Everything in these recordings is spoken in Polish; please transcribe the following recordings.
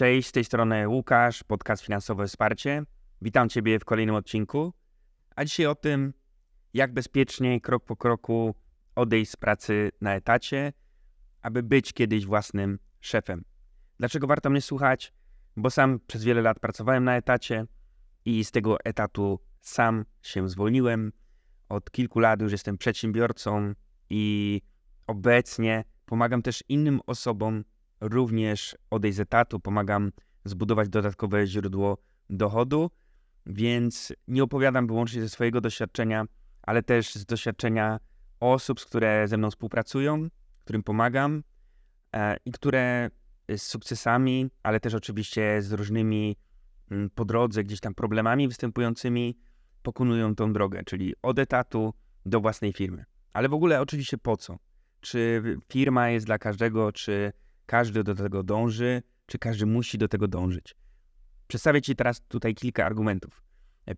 Cześć, z tej strony Łukasz, podcast Finansowe Wsparcie. Witam Ciebie w kolejnym odcinku. A dzisiaj o tym, jak bezpiecznie, krok po kroku odejść z pracy na etacie, aby być kiedyś własnym szefem. Dlaczego warto mnie słuchać? Bo sam przez wiele lat pracowałem na etacie i z tego etatu sam się zwolniłem. Od kilku lat już jestem przedsiębiorcą i obecnie pomagam też innym osobom również odejść z etatu, pomagam zbudować dodatkowe źródło dochodu, więc nie opowiadam wyłącznie ze swojego doświadczenia, ale też z doświadczenia osób, które ze mną współpracują, którym pomagam e, i które z sukcesami, ale też oczywiście z różnymi mm, po drodze gdzieś tam problemami występującymi pokonują tą drogę, czyli od etatu do własnej firmy. Ale w ogóle oczywiście po co? Czy firma jest dla każdego, czy każdy do tego dąży, czy każdy musi do tego dążyć? Przedstawię Ci teraz tutaj kilka argumentów.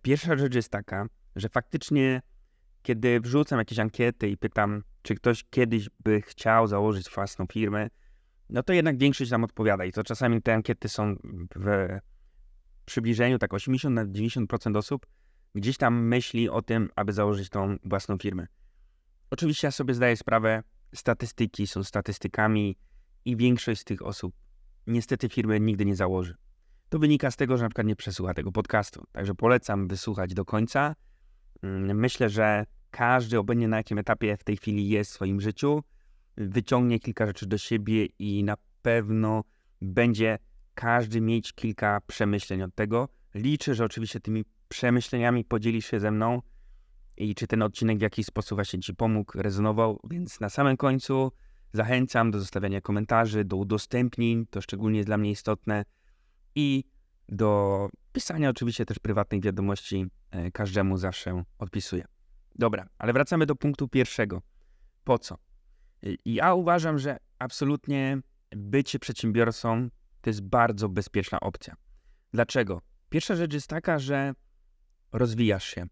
Pierwsza rzecz jest taka, że faktycznie, kiedy wrzucam jakieś ankiety i pytam, czy ktoś kiedyś by chciał założyć własną firmę, no to jednak większość nam odpowiada. I to czasami te ankiety są w przybliżeniu, tak 80 na 90% osób gdzieś tam myśli o tym, aby założyć tą własną firmę. Oczywiście ja sobie zdaję sprawę, statystyki są statystykami i większość z tych osób niestety firmy nigdy nie założy. To wynika z tego, że na przykład nie przesłucha tego podcastu. Także polecam wysłuchać do końca. Mm, myślę, że każdy, obojętnie na jakim etapie w tej chwili jest w swoim życiu, wyciągnie kilka rzeczy do siebie i na pewno będzie każdy mieć kilka przemyśleń od tego. Liczę, że oczywiście tymi przemyśleniami podzielisz się ze mną i czy ten odcinek w jakiś sposób właśnie Ci pomógł, rezonował, więc na samym końcu zachęcam do zostawiania komentarzy, do udostępnień, to szczególnie jest dla mnie istotne i do pisania oczywiście też prywatnych wiadomości, e, każdemu zawsze odpisuję. Dobra, ale wracamy do punktu pierwszego. Po co? I ja uważam, że absolutnie bycie przedsiębiorcą to jest bardzo bezpieczna opcja. Dlaczego? Pierwsza rzecz jest taka, że rozwijasz się.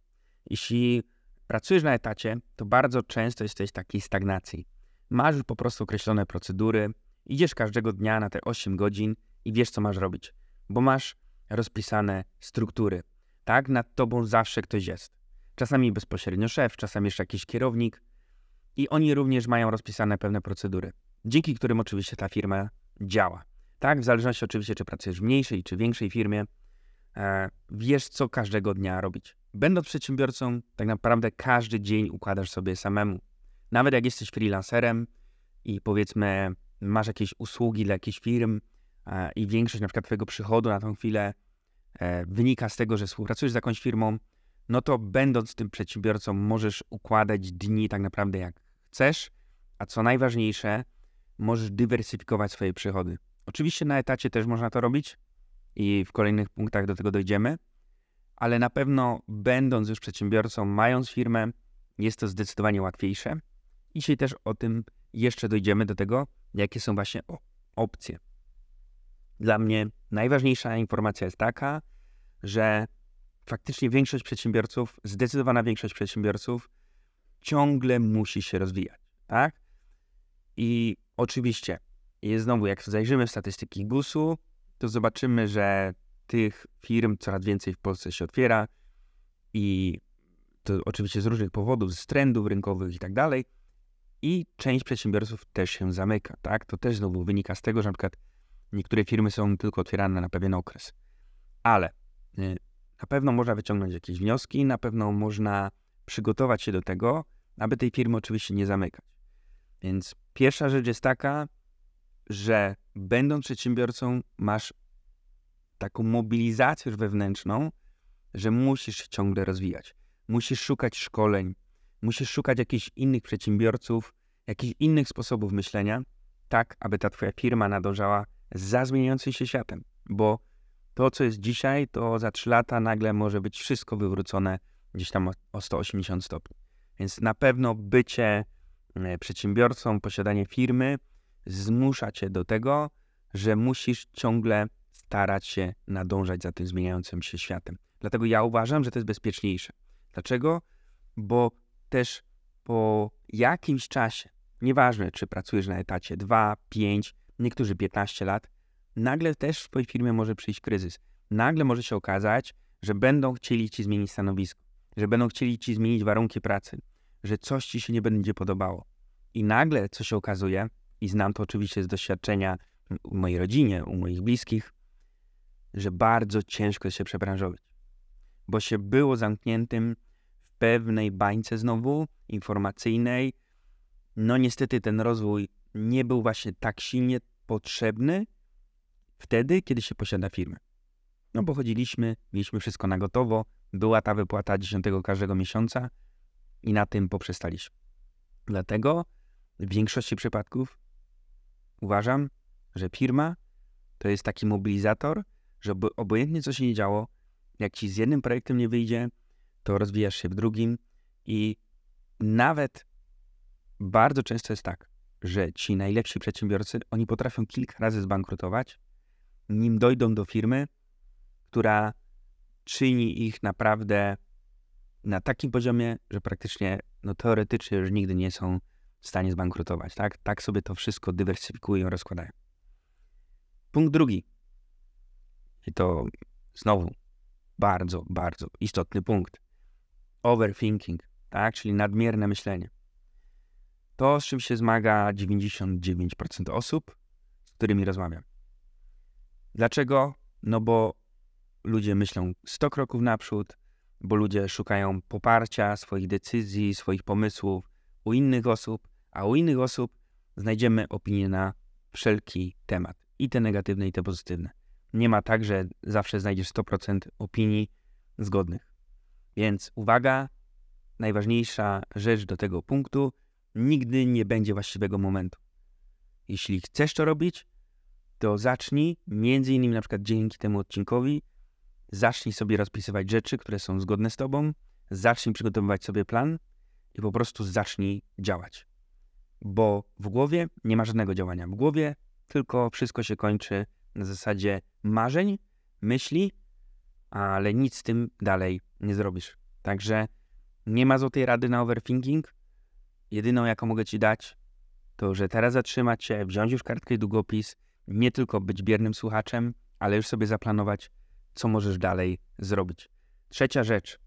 Jeśli pracujesz na etacie, to bardzo często jesteś w takiej stagnacji. Masz już po prostu określone procedury, idziesz każdego dnia na te 8 godzin i wiesz, co masz robić, bo masz rozpisane struktury. Tak, nad tobą zawsze ktoś jest. Czasami bezpośrednio szef, czasami jeszcze jakiś kierownik i oni również mają rozpisane pewne procedury, dzięki którym oczywiście ta firma działa. Tak, w zależności oczywiście, czy pracujesz w mniejszej czy większej firmie, e, wiesz, co każdego dnia robić. Będąc przedsiębiorcą, tak naprawdę każdy dzień układasz sobie samemu. Nawet jak jesteś freelancerem i powiedzmy masz jakieś usługi dla jakichś firm e, i większość na przykład twojego przychodu na tą chwilę e, wynika z tego, że współpracujesz z jakąś firmą, no to będąc tym przedsiębiorcą możesz układać dni tak naprawdę jak chcesz, a co najważniejsze, możesz dywersyfikować swoje przychody. Oczywiście na etacie też można to robić i w kolejnych punktach do tego dojdziemy, ale na pewno będąc już przedsiębiorcą, mając firmę, jest to zdecydowanie łatwiejsze. I dzisiaj też o tym jeszcze dojdziemy do tego, jakie są właśnie opcje. Dla mnie najważniejsza informacja jest taka, że faktycznie większość przedsiębiorców, zdecydowana większość przedsiębiorców ciągle musi się rozwijać, tak? I oczywiście, jest znowu, jak zajrzymy w statystyki GUS-u, to zobaczymy, że tych firm coraz więcej w Polsce się otwiera i to oczywiście z różnych powodów, z trendów rynkowych i tak dalej. I część przedsiębiorców też się zamyka, tak? To też znowu wynika z tego, że na przykład niektóre firmy są tylko otwierane na pewien okres. Ale y, na pewno można wyciągnąć jakieś wnioski, na pewno można przygotować się do tego, aby tej firmy oczywiście nie zamykać. Więc pierwsza rzecz jest taka, że będąc przedsiębiorcą, masz taką mobilizację wewnętrzną, że musisz się ciągle rozwijać. Musisz szukać szkoleń, musisz szukać jakichś innych przedsiębiorców, jakichś innych sposobów myślenia, tak aby ta twoja firma nadążała za zmieniającym się światem. Bo to, co jest dzisiaj, to za 3 lata nagle może być wszystko wywrócone gdzieś tam o 180 stopni. Więc na pewno bycie e, przedsiębiorcą, posiadanie firmy zmusza cię do tego, że musisz ciągle starać się nadążać za tym zmieniającym się światem. Dlatego ja uważam, że to jest bezpieczniejsze. Dlaczego? Bo też po jakimś czasie, nieważne czy pracujesz na etacie 2, 5, niektórzy 15 lat, nagle też w twojej firmie może przyjść kryzys. Nagle może się okazać, że będą chcieli ci zmienić stanowisko, że będą chcieli ci zmienić warunki pracy, że coś ci się nie będzie podobało. I nagle, co się okazuje, i znam to oczywiście z doświadczenia u mojej rodzinie, u moich bliskich, że bardzo ciężko się przebranżować, bo się było zamkniętym pewnej bańce znowu informacyjnej. No niestety ten rozwój nie był właśnie tak silnie potrzebny wtedy, kiedy się posiada firmę. No bo chodziliśmy, mieliśmy wszystko na gotowo, była ta wypłata 10 każdego miesiąca i na tym poprzestaliśmy. Dlatego w większości przypadków uważam, że firma to jest taki mobilizator, że obojętnie co się nie działo, jak ci z jednym projektem nie wyjdzie, to rozwijasz się w drugim i nawet bardzo często jest tak, że ci najlepsi przedsiębiorcy, oni potrafią kilka razy zbankrutować, nim dojdą do firmy, która czyni ich naprawdę na takim poziomie, że praktycznie no, teoretycznie już nigdy nie są w stanie zbankrutować. Tak, tak sobie to wszystko dywersyfikują, rozkładają. Punkt drugi. I to znowu bardzo, bardzo istotny punkt. Overthinking, tak? czyli nadmierne myślenie. To, z czym się zmaga 99% osób, z którymi rozmawiam. Dlaczego? No bo ludzie myślą 100 kroków naprzód, bo ludzie szukają poparcia swoich decyzji, swoich pomysłów u innych osób, a u innych osób znajdziemy opinie na wszelki temat, i te negatywne, i te pozytywne. Nie ma tak, że zawsze znajdziesz 100% opinii zgodnych. Więc uwaga, najważniejsza rzecz do tego punktu, nigdy nie będzie właściwego momentu. Jeśli chcesz to robić, to zacznij, między innymi na przykład dzięki temu odcinkowi, zacznij sobie rozpisywać rzeczy, które są zgodne z tobą, zacznij przygotowywać sobie plan i po prostu zacznij działać. Bo w głowie nie ma żadnego działania. W głowie tylko wszystko się kończy na zasadzie marzeń, myśli, ale nic z tym dalej nie zrobisz. Także nie ma złotej rady na overthinking. Jedyną, jaką mogę ci dać, to że teraz zatrzymać się, wziąć już kartkę i długopis, nie tylko być biernym słuchaczem, ale już sobie zaplanować, co możesz dalej zrobić. Trzecia rzecz,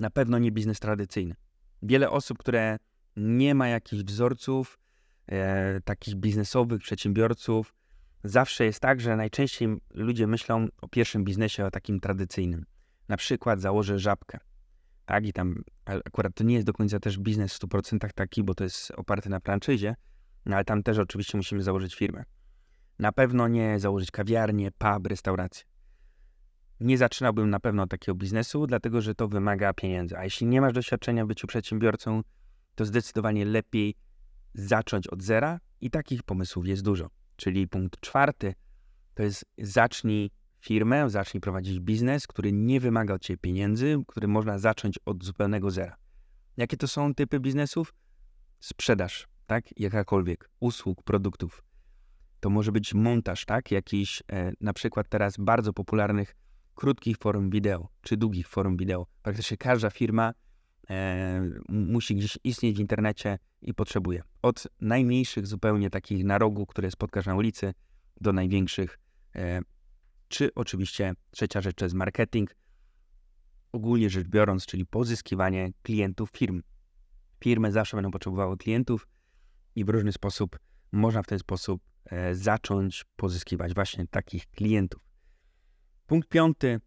na pewno nie biznes tradycyjny. Wiele osób, które nie ma jakichś wzorców, e, takich biznesowych, przedsiębiorców, zawsze jest tak, że najczęściej ludzie myślą o pierwszym biznesie, o takim tradycyjnym. Na przykład założę żabkę. Tak, i tam akurat to nie jest do końca też biznes w 100% taki, bo to jest oparty na franczyzie, no ale tam też oczywiście musimy założyć firmę. Na pewno nie założyć kawiarnię, pub, restaurację. Nie zaczynałbym na pewno takiego biznesu, dlatego że to wymaga pieniędzy. A jeśli nie masz doświadczenia w byciu przedsiębiorcą, to zdecydowanie lepiej zacząć od zera i takich pomysłów jest dużo. Czyli punkt czwarty to jest zacznij firmę, zacznij prowadzić biznes, który nie wymaga od ciebie pieniędzy, który można zacząć od zupełnego zera. Jakie to są typy biznesów? Sprzedaż, tak? Jakakolwiek, usług, produktów. To może być montaż, tak? Jakiś e, na przykład teraz bardzo popularnych krótkich form wideo, czy długich form wideo. Praktycznie każda firma musi gdzieś istnieć w internecie i potrzebuje. Od najmniejszych zupełnie takich na rogu, które spotkasz na ulicy, do największych, e, czy oczywiście trzecia rzecz to jest marketing, ogólnie rzecz biorąc, czyli pozyskiwanie klientów firm. Firmy zawsze będą potrzebowały klientów i w różny sposób można w ten sposób e, zacząć pozyskiwać właśnie takich klientów. Punkt piąty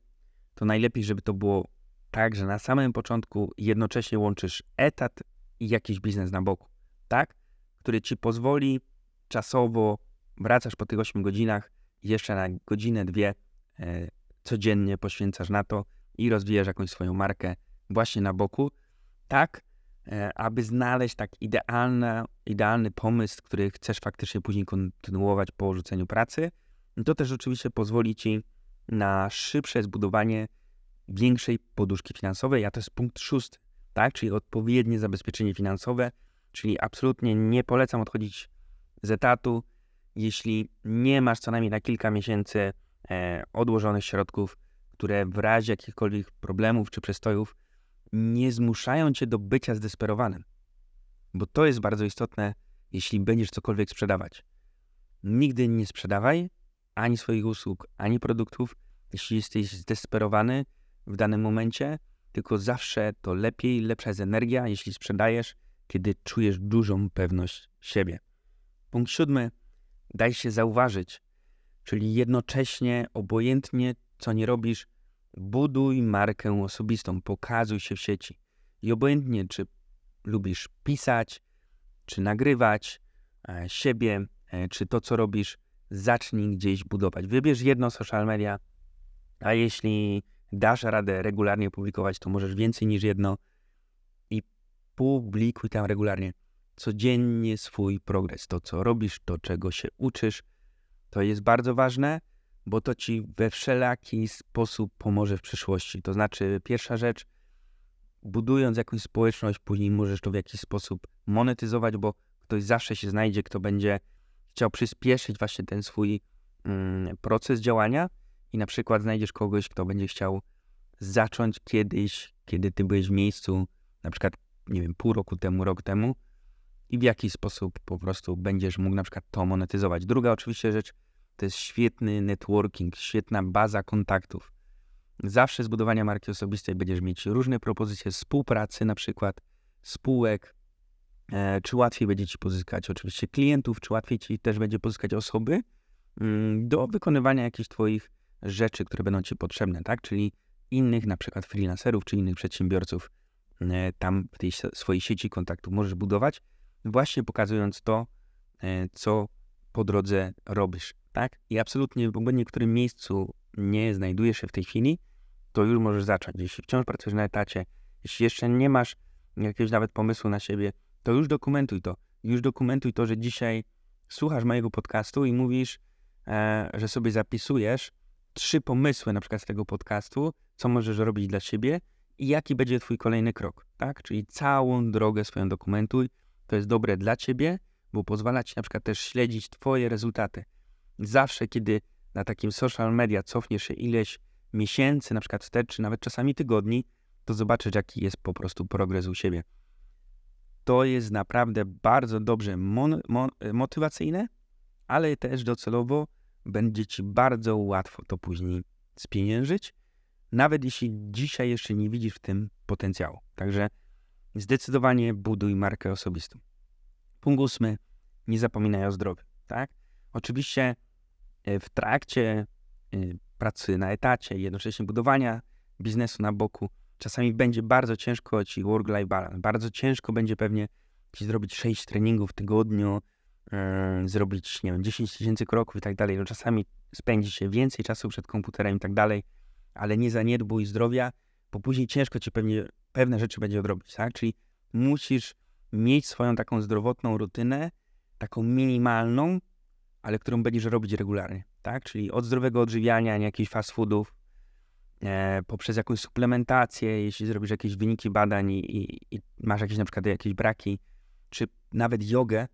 to najlepiej, żeby to było tak, że na samym początku jednocześnie łączysz etat i jakiś biznes na boku, tak? Który ci pozwoli czasowo, wracasz po tych 8 godzinach, jeszcze na godzinę, dwie e, codziennie poświęcasz na to i rozwijasz jakąś swoją markę właśnie na boku, tak, e, aby znaleźć tak idealny, idealny pomysł, który chcesz faktycznie później kontynuować po rzuceniu pracy. To też oczywiście pozwoli ci na szybsze zbudowanie większej poduszki finansowej, a to jest punkt szósty, tak? czyli odpowiednie zabezpieczenie finansowe, czyli absolutnie nie polecam odchodzić z etatu, jeśli nie masz co najmniej na kilka miesięcy e, odłożonych środków, które w razie jakichkolwiek problemów czy przestojów nie zmuszają cię do bycia zdesperowanym. Bo to jest bardzo istotne, jeśli będziesz cokolwiek sprzedawać. Nigdy nie sprzedawaj, ani swoich usług, ani produktów, jeśli jesteś zdesperowany w danym momencie, tylko zawsze to lepiej, lepsza jest energia, jeśli sprzedajesz, kiedy czujesz dużą pewność siebie. Punkt siódmy. Daj się zauważyć, czyli jednocześnie, obojętnie co nie robisz, buduj markę osobistą, pokazuj się w sieci. I obojętnie, czy lubisz pisać, czy nagrywać e, siebie, e, czy to, co robisz, zacznij gdzieś budować. Wybierz jedno social media, a jeśli dasz radę regularnie publikować, to możesz więcej niż jedno i publikuj tam regularnie. Codziennie swój progres, to co robisz, to czego się uczysz, to jest bardzo ważne, bo to ci we wszelaki sposób pomoże w przyszłości. To znaczy, pierwsza rzecz, budując jakąś społeczność, później możesz to w jakiś sposób monetyzować, bo ktoś zawsze się znajdzie, kto będzie chciał przyspieszyć właśnie ten swój mm, proces działania i na przykład znajdziesz kogoś, kto będzie chciał zacząć kiedyś, kiedy ty byłeś w miejscu, na przykład, nie wiem, pół roku temu, rok temu i w jaki sposób po prostu będziesz mógł na przykład to monetyzować. Druga oczywiście rzecz to jest świetny networking, świetna baza kontaktów. Zawsze zbudowania marki osobistej będziesz mieć różne propozycje współpracy, na przykład spółek, e, czy łatwiej będzie ci pozyskać oczywiście klientów, czy łatwiej ci też będzie pozyskać osoby mm, do wykonywania jakichś twoich rzeczy, które będą ci potrzebne, tak? Czyli innych na przykład freelancerów, czy innych przedsiębiorców e, tam w tej swojej sieci kontaktów możesz budować, właśnie pokazując to, e, co po drodze robisz, tak? I absolutnie w ogóle w którym miejscu nie znajdujesz się w tej chwili, to już możesz zacząć. Jeśli wciąż pracujesz na etacie, jeśli jeszcze nie masz jakiegoś nawet pomysłu na siebie, to już dokumentuj to. Już dokumentuj to, że dzisiaj słuchasz mojego podcastu i mówisz, e, że sobie zapisujesz trzy pomysły na przykład z tego podcastu, co możesz robić dla siebie i jaki będzie twój kolejny krok, tak? Czyli całą drogę swoją dokumentuj. To jest dobre dla ciebie, bo pozwala ci na przykład też śledzić twoje rezultaty. Zawsze, kiedy na takim social media cofniesz się ileś miesięcy, na przykład wstecz, czy nawet czasami tygodni, to zobaczysz, jaki jest po prostu progres u siebie. To jest naprawdę bardzo dobrze mon, mon, motywacyjne, ale też docelowo będzie ci bardzo łatwo to później spieniężyć, nawet jeśli dzisiaj jeszcze nie widzisz w tym potencjału. Także zdecydowanie buduj markę osobistą. Punkt ósmy, nie zapominaj o zdrowiu, tak? Oczywiście e, w trakcie e, pracy na etacie jednocześnie budowania biznesu na boku, czasami będzie bardzo ciężko ci work-life balance. Bardzo ciężko będzie pewnie ci zrobić 6 treningów w tygodniu, zrobić, nie wiem, 10 tysięcy kroków i tak dalej. No czasami spędzi się więcej czasu przed komputerem i tak dalej, ale nie zaniedbuj zdrowia, bo później ciężko ci pewnie pewne rzeczy będzie odrobić, tak? Czyli musisz mieć swoją taką zdrowotną rutynę, taką minimalną, ale którą będziesz robić regularnie tak? Czyli od zdrowego odżywiania, nie jakichś fast foodów, e, poprzez jakąś suplementację, jeśli zrobisz jakieś wyniki badań i, i, i, masz jakieś na przykład jakieś braki, czy nawet jogę,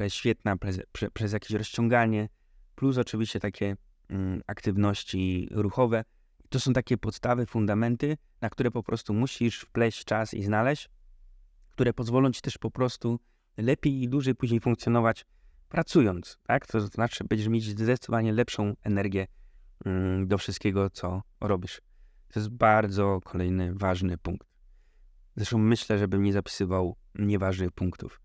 która jest świetna przez, przez jakieś rozciąganie, plus oczywiście takie mm, aktywności ruchowe. To są takie podstawy, fundamenty, na które po prostu musisz wpleść czas i znaleźć, które pozwolą ci też po prostu lepiej i dłużej później funkcjonować pracując, tak? To znaczy będziesz mieć zdecydowanie lepszą energię mm, do wszystkiego, co robisz. To jest bardzo kolejny ważny punkt. Zresztą myślę, żebym nie zapisywał nieważnych punktów.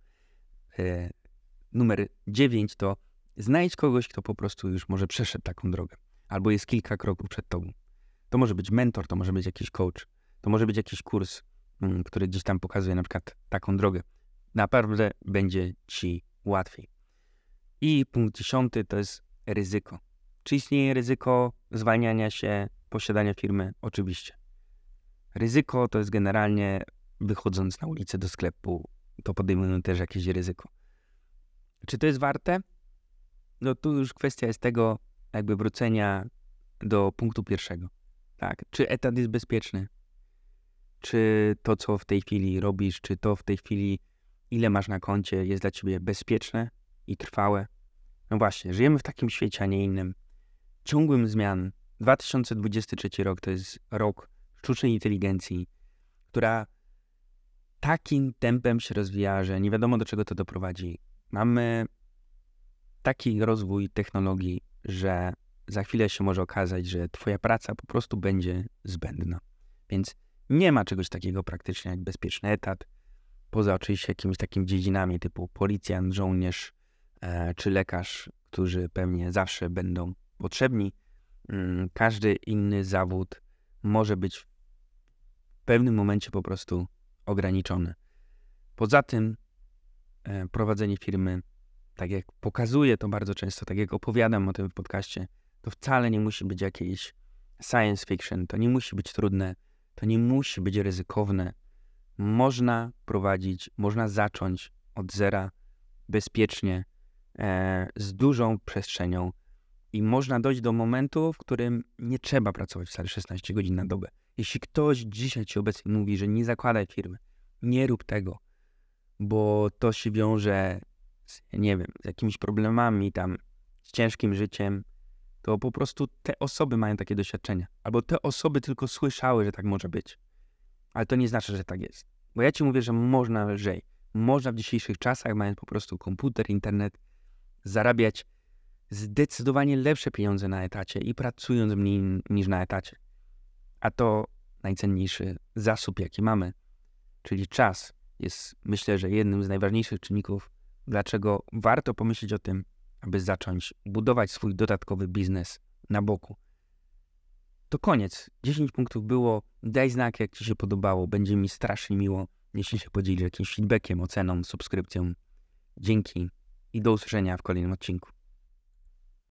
Numer 9 to znajdź kogoś, kto po prostu już może przeszedł taką drogę, albo jest kilka kroków przed tobą. To może być mentor, to może być jakiś coach, to może być jakiś kurs, mm, który gdzieś tam pokazuje na przykład taką drogę. Naprawdę będzie ci łatwiej. I punkt dziesiąty to jest ryzyko. Czy istnieje ryzyko zwalniania się, posiadania firmy? Oczywiście. Ryzyko to jest generalnie wychodząc na ulicę do sklepu, to podejmujemy też jakieś ryzyko. Czy to jest warte? No tu już kwestia jest tego jakby wrócenia do punktu pierwszego. Tak? Czy etat jest bezpieczny? Czy to, co w tej chwili robisz, czy to w tej chwili, ile masz na koncie, jest dla ciebie bezpieczne i trwałe? No właśnie, żyjemy w takim świecie, a nie innym. Ciągłym zmian. 2023 rok to jest rok sztucznej inteligencji, która takim tempem się rozwija, że nie wiadomo do czego to doprowadzi. Mamy taki rozwój technologii, że za chwilę się może okazać, że twoja praca po prostu będzie zbędna. Więc nie ma czegoś takiego praktycznie jak bezpieczny etat, poza oczywiście jakimiś takimi dziedzinami typu policjant, żołnierz e, czy lekarz, którzy pewnie zawsze będą potrzebni. Mm, każdy inny zawód może być w pewnym momencie po prostu ograniczony. Poza tym prowadzenie firmy, tak jak pokazuję to bardzo często, tak jak opowiadam o tym w podcaście, to wcale nie musi być jakieś science fiction, to nie musi być trudne, to nie musi być ryzykowne. Można prowadzić, można zacząć od zera bezpiecznie, e, z dużą przestrzenią i można dojść do momentu, w którym nie trzeba pracować wcale 16 godzin na dobę. Jeśli ktoś dzisiaj ci obecnie mówi, że nie zakładaj firmy, nie rób tego, bo to się wiąże z, nie wiem, z jakimiś problemami tam, z ciężkim życiem, to po prostu te osoby mają takie doświadczenia. Albo te osoby tylko słyszały, że tak może być. Ale to nie znaczy, że tak jest. Bo ja ci mówię, że można lżej. Można w dzisiejszych czasach, mając po prostu komputer, internet, zarabiać zdecydowanie lepsze pieniądze na etacie i pracując mniej niż na etacie. A to najcenniejszy zasób, jaki mamy, czyli czas, jest myślę, że jednym z najważniejszych czynników, dlaczego warto pomyśleć o tym, aby zacząć budować swój dodatkowy biznes na boku. To koniec. 10 punktów było. Daj znak, jak Ci się podobało. Będzie mi strasznie miło, jeśli się podzielisz jakimś feedbackiem, oceną, subskrypcją. Dzięki i do usłyszenia w kolejnym odcinku.